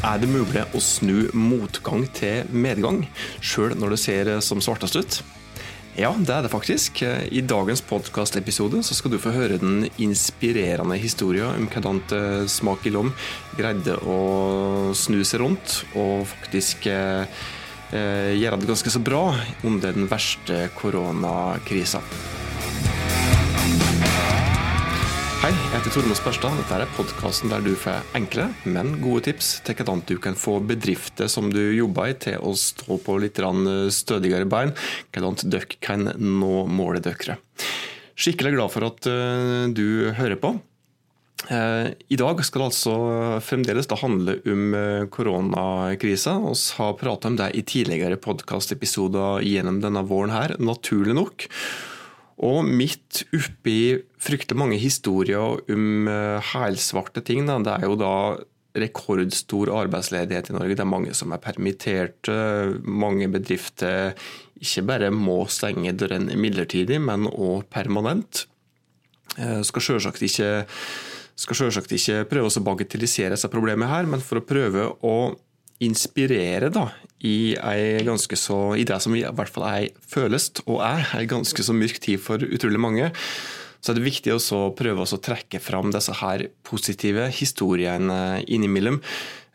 Er det mulig å snu motgang til medgang, sjøl når det ser som svartest ut? Ja, det er det faktisk. I dagens podkastepisode skal du få høre den inspirerende historien om hvordan Smak i Lom greide å snu seg rundt og faktisk eh, gjøre det ganske så bra under den verste koronakrisa. Hei, jeg heter Tormod Spørstad. Dette er podkasten der du får enkle, men gode tips til hvordan du kan få bedrifter som du jobber i, til å stå på litt stødigere bein. Hvordan dere kan nå målet deres. Skikkelig glad for at eh, du hører på. Eh, I dag skal det altså fremdeles handle om eh, koronakrisa. Vi har pratet om det i tidligere podkastepisoder gjennom denne våren her, naturlig nok. Og midt oppi fryktelig mange historier om uh, helsvarte ting, da, det er jo da rekordstor arbeidsledighet i Norge. Det er mange som er permitterte. Mange bedrifter ikke bare må stenge dørene midlertidig, men òg permanent. Uh, skal selvsagt ikke skal selvsagt ikke prøve å bagatellisere disse problemene her, men for å prøve å inspirere da, i, så, i, det som i hvert fall er føles og er ei ganske så mørk tid for utrolig mange, så er det viktig å prøve å trekke fram disse her positive historiene innimellom.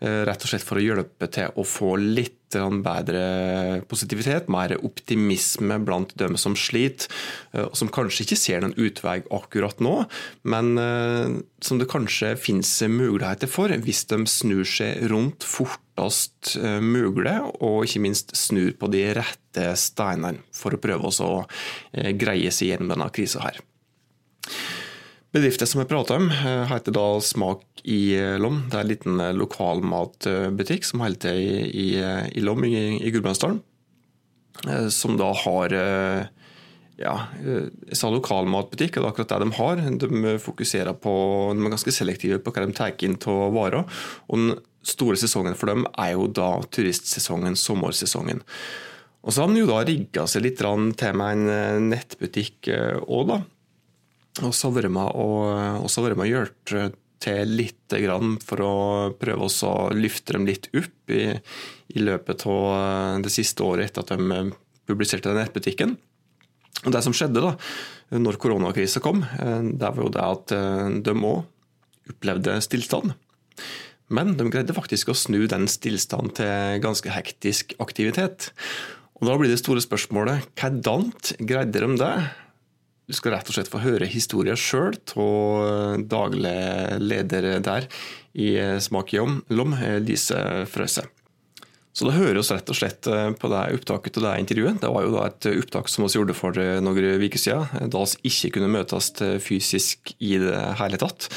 Eh, rett og slett for å hjelpe til å få litt bedre positivitet, mer optimisme blant dem som sliter, eh, og som kanskje ikke ser noen utvei akkurat nå, men eh, som det kanskje finnes muligheter for hvis de snur seg rundt fortest mulig, og ikke minst snur på de rette steinene for å prøve å greie seg gjennom denne krisa her. Bedriften som jeg prater om, eh, heter da Smak i eh, Lom. Det er en liten eh, lokalmatbutikk som holder til i, i, i Lom i, i Gudbrandsdalen. Som da har ja, jeg sa lokalmatbutikk, og det er akkurat det de har. De fokuserer på, de er ganske selektive på hva de tar inn av varer. Og den store sesongen for dem er jo da turistsesongen, sommersesongen. Og så har de jo da rigga seg litt til med en nettbutikk òg, da. Og så har vært med og hjulpet til litt for å prøve å løfte dem litt opp i, i, løpet av eh, det siste året etter at de eh, publiserte den nettbutikken. Og Det som skjedde da, når koronakrisa kom, eh, det var jo det at de òg opplevde stillstand. Men de greide faktisk å snu den stillstanden til ganske hektisk aktivitet. Og Da blir det store spørsmålet hvordan greide de det? Du skal rett og slett få høre historien sjøl av daglig leder der i Smak i Lom, Lise Frøse. Så det oss rett og slett eh, på det opptaket og det intervjuet. Det var jo da et opptak som vi gjorde for eh, noen uker siden, da vi ikke kunne møtes eh, fysisk i det hele tatt.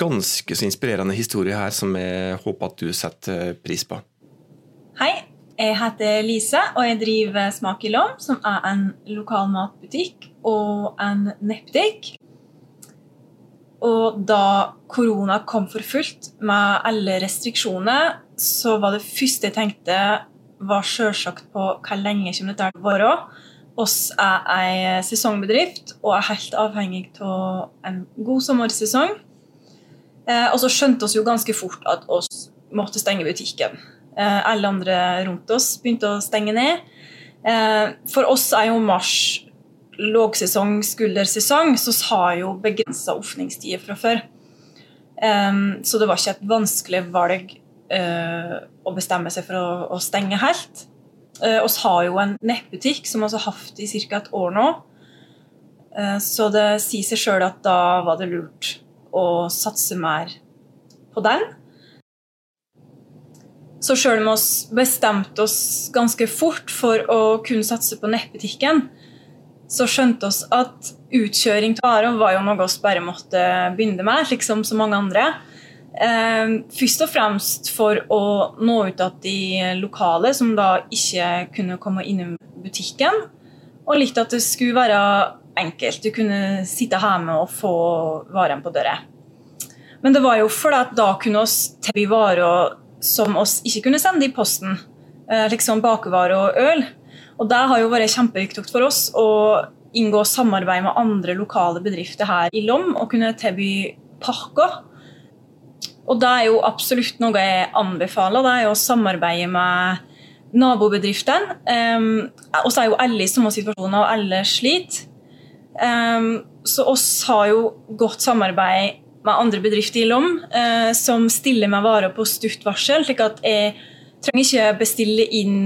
Ganske så inspirerende historie her som jeg håper at du setter pris på. Hei, jeg heter Lise, og jeg driver Smak i Lom, som er en lokal matbutikk og en nettbutikk. Og da korona kom for fullt med alle restriksjoner, så var det første jeg tenkte, var selvsagt på hvor lenge kommer dette til å vare. Oss er en sesongbedrift og er helt avhengig av en god sommersesong. Eh, og så skjønte vi jo ganske fort at oss måtte stenge butikken. Eh, alle andre rundt oss begynte å stenge ned. Eh, for oss er jo mars lågsesong, skuldersesong, så har jo begrensa åpningstider fra før. Eh, så det var ikke et vanskelig valg å bestemme seg for å, stenge helt. Vi har jo en nettbutikk som vi har hatt i ca. et år nå. Så det sier seg sjøl at da var det lurt å satse mer på den. Så sjøl om vi bestemte oss ganske fort for å kunne satse på nettbutikken, så skjønte vi at utkjøring av varer var jo noe vi bare måtte begynne med, slik som så mange andre. Eh, først og fremst for å nå ut til de lokale som da ikke kunne komme innom butikken. Og litt at det skulle være enkelt. Du kunne sitte hjemme og få varene på døra. Men det var jo fordi at da kunne vi tilby varer som oss ikke kunne sende i posten. Eh, liksom bakevarer og øl. Og det har jo vært kjempeviktig for oss å inngå samarbeid med andre lokale bedrifter her i Lom og kunne tilby pakker. Og det er jo absolutt noe jeg anbefaler. Det er jo å samarbeide med nabobedriftene. Um, og så er jo alle i samme situasjon, og alle sliter. Um, så oss har jo godt samarbeid med andre bedrifter i Lom eh, som stiller meg varer på stutt varsel. slik at jeg trenger ikke bestille inn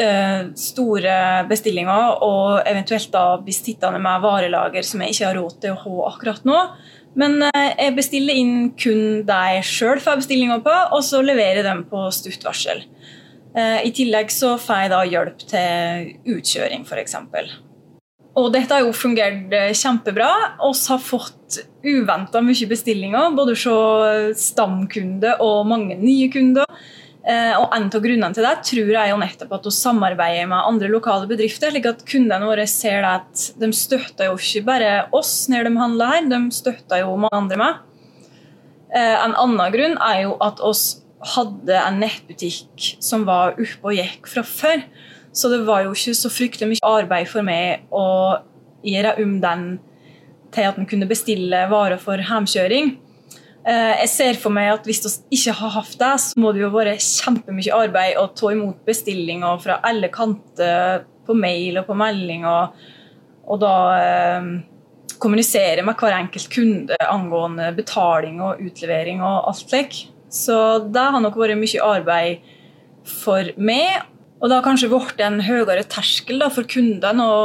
eh, store bestillinger og eventuelt da bli sittende med varelager som jeg ikke har råd til å ha akkurat nå. Men eh, jeg bestiller inn kun det jeg sjøl får bestillinger på, og så leverer jeg dem på stutt varsel. I tillegg så får jeg da hjelp til utkjøring, f.eks. Og dette har jo fungert eh, kjempebra. Vi har fått uventa mye bestillinger, både fra stamkunder og mange nye kunder. Eh, og En av grunnene til det tror jeg jo nettopp at vi samarbeider med andre lokale bedrifter. slik at Kundene våre ser at de støtter jo ikke bare oss når de handler her, de støtter jo mange andre med. Eh, en annen grunn er jo at oss hadde en nettbutikk som var oppe og gikk fra før. Så det var jo ikke så fryktelig mye arbeid for meg å gjøre om den til at en kunne bestille varer for hjemkjøring. Eh, jeg ser for meg at Hvis vi ikke har hatt det, så må det jo være kjempemye arbeid å ta imot bestillinger fra alle kanter på mail og på melding, og, og da eh, kommunisere med hver enkelt kunde angående betaling og utlevering og alt slikt. Så det har nok vært mye arbeid for meg. Og det har kanskje blitt en høyere terskel da, for kundene å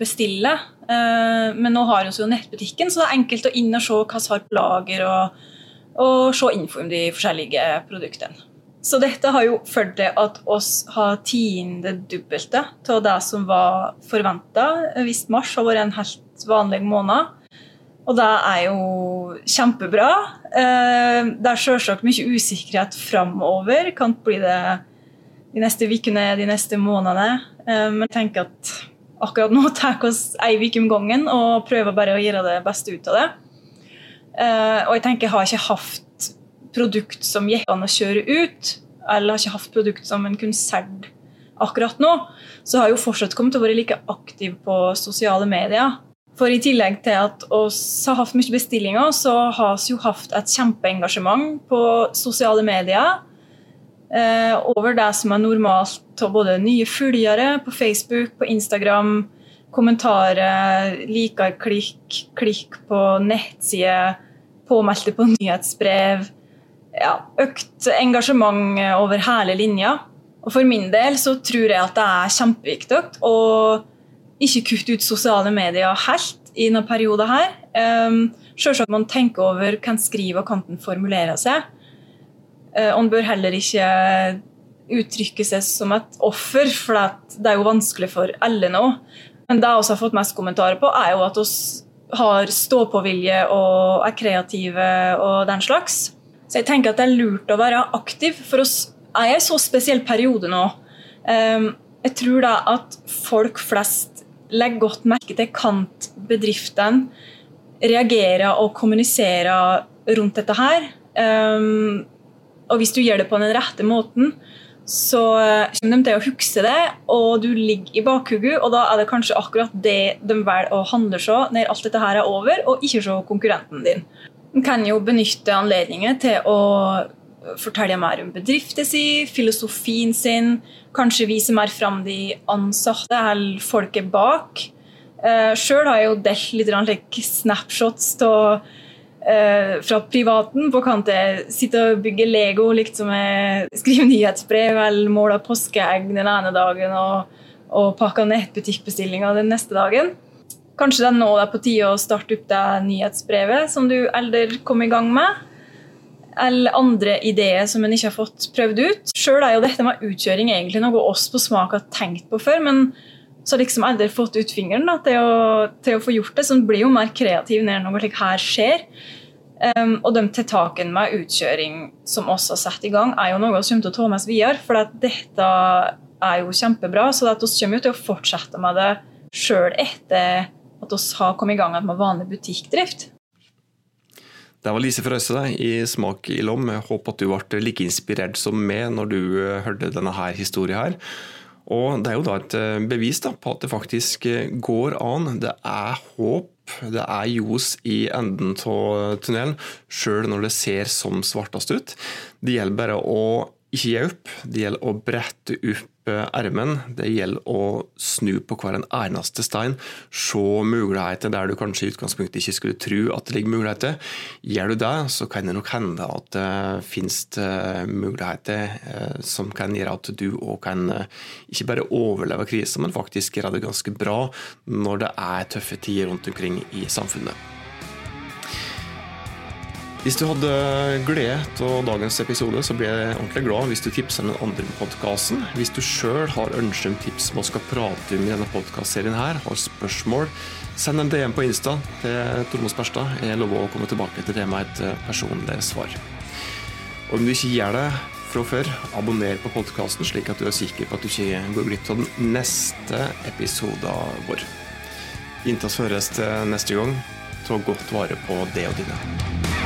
bestille. Eh, men nå har vi jo nettbutikken, så det er enkelt å inn og se hva som har på lager, og, og se info om de forskjellige produktene. Så dette har jo ført til at oss har tiende dobbelte av det som var forventa. Hvis mars har vært en helt vanlig måned. Og det er jo kjempebra. Eh, det er selvsagt mye usikkerhet framover. Kan bli det de neste ukene, de neste månedene. Eh, men jeg tenker at akkurat nå tar vi ei uke om gangen og prøver bare å gjøre det beste ut av det. Eh, og jeg tenker jeg har ikke hatt produkt som gikk an å kjøre ut, eller har ikke hatt produkt som en solgt akkurat nå, så har jeg jo fortsatt kommet til å være like aktiv på sosiale medier. For i tillegg til at vi har hatt mye bestillinger, så har vi jo hatt et kjempeengasjement på sosiale medier over det som er normalt av både nye følgere på Facebook, på Instagram, kommentarer, liker, klikk, klikk på nettside, påmeldte på nyhetsbrev. Ja, økt engasjement over hele linja. Og For min del så tror jeg at det er kjempeviktig å ikke kutte ut sosiale medier helt i denne perioden her. Um, Selvsagt man tenker over hvem skriver og hvordan formulerer seg. Eh, og en bør heller ikke uttrykke seg som et offer, for det er jo vanskelig for alle nå. Men det jeg også har fått mest kommentarer på, er jo at vi har stå-på-vilje og er kreative og den slags. Så jeg tenker at det er lurt å være aktiv, for oss er i en så spesiell periode nå. Ehm, jeg tror da at folk flest legger godt merke til kant bedriftene reagerer og kommuniserer rundt dette her. Og hvis du gjør det på den rette måten, så eh, kommer de til å huske det, og du ligger i bakhodet, og da er det kanskje akkurat det de velger å handle så når alt dette her er over, og ikke se konkurrenten din. De kan jo benytte anledningen til å fortelle mer om bedriften sin, filosofien sin, kanskje vise mer fram de ansatte eller folket bak. Uh, Sjøl har jeg jo delt litt snapshots av fra privaten på kan jeg sitte og bygge Lego, liksom skrive nyhetsbrev eller måle påskeegg den ene dagen og, og pakke nettbutikkbestillinger den neste dagen. Kanskje det er nå det er på tide å starte opp det nyhetsbrevet som du aldri kom i gang med. Eller andre ideer som en ikke har fått prøvd ut. Sjøl er jo dette med utkjøring egentlig noe oss på smak har tenkt på før, men så har liksom aldri fått ut fingeren da, til, å, til, å, få gjort det. Så en blir jo mer kreativ når noe slik her skjer. Um, og de tiltakene med utkjøring som også har satt i gang, er jo noe vi kommer til å ta med oss videre. For dette er jo kjempebra, så vi kommer jo til å fortsette med det sjøl etter at vi har kommet i gang med vanlig butikkdrift. Det var Lise Frøyse i Smak i Lom. Jeg håper at du ble like inspirert som meg når du eh, hørte denne historien her. Og Det er jo da et eh, bevis da, på at det faktisk eh, går an. Det er håp. Det er ljos i enden av tunnelen, sjøl når det ser som svartest ut. Det gjelder bare å ikke gi opp. Det gjelder å brette opp eh, ermen. Det gjelder å snu på hver en eneste stein. Se muligheter der du kanskje i utgangspunktet ikke skulle tro at det ligger muligheter. Gjør du det, så kan det nok hende at det finnes eh, muligheter eh, som kan gjøre at du òg kan ikke bare overleve krisen, men faktisk gjøre det ganske bra når det er tøffe tider rundt omkring i samfunnet. Hvis du hadde glede av dagens episode, så blir jeg ordentlig glad hvis du tipser den andre podkasten. Hvis du sjøl har ønske om tips vi skal prate om i denne podkastserien har spørsmål, send en DM på Insta til Tormod Sperstad. Jeg lover å komme tilbake til det med et eh, personlig svar. Og om du ikke gjør det fra før, abonner på podkasten, slik at du er sikker på at du ikke går glipp av den neste episoden vår. Inntil vi høres til neste gang, ta godt vare på det og dine.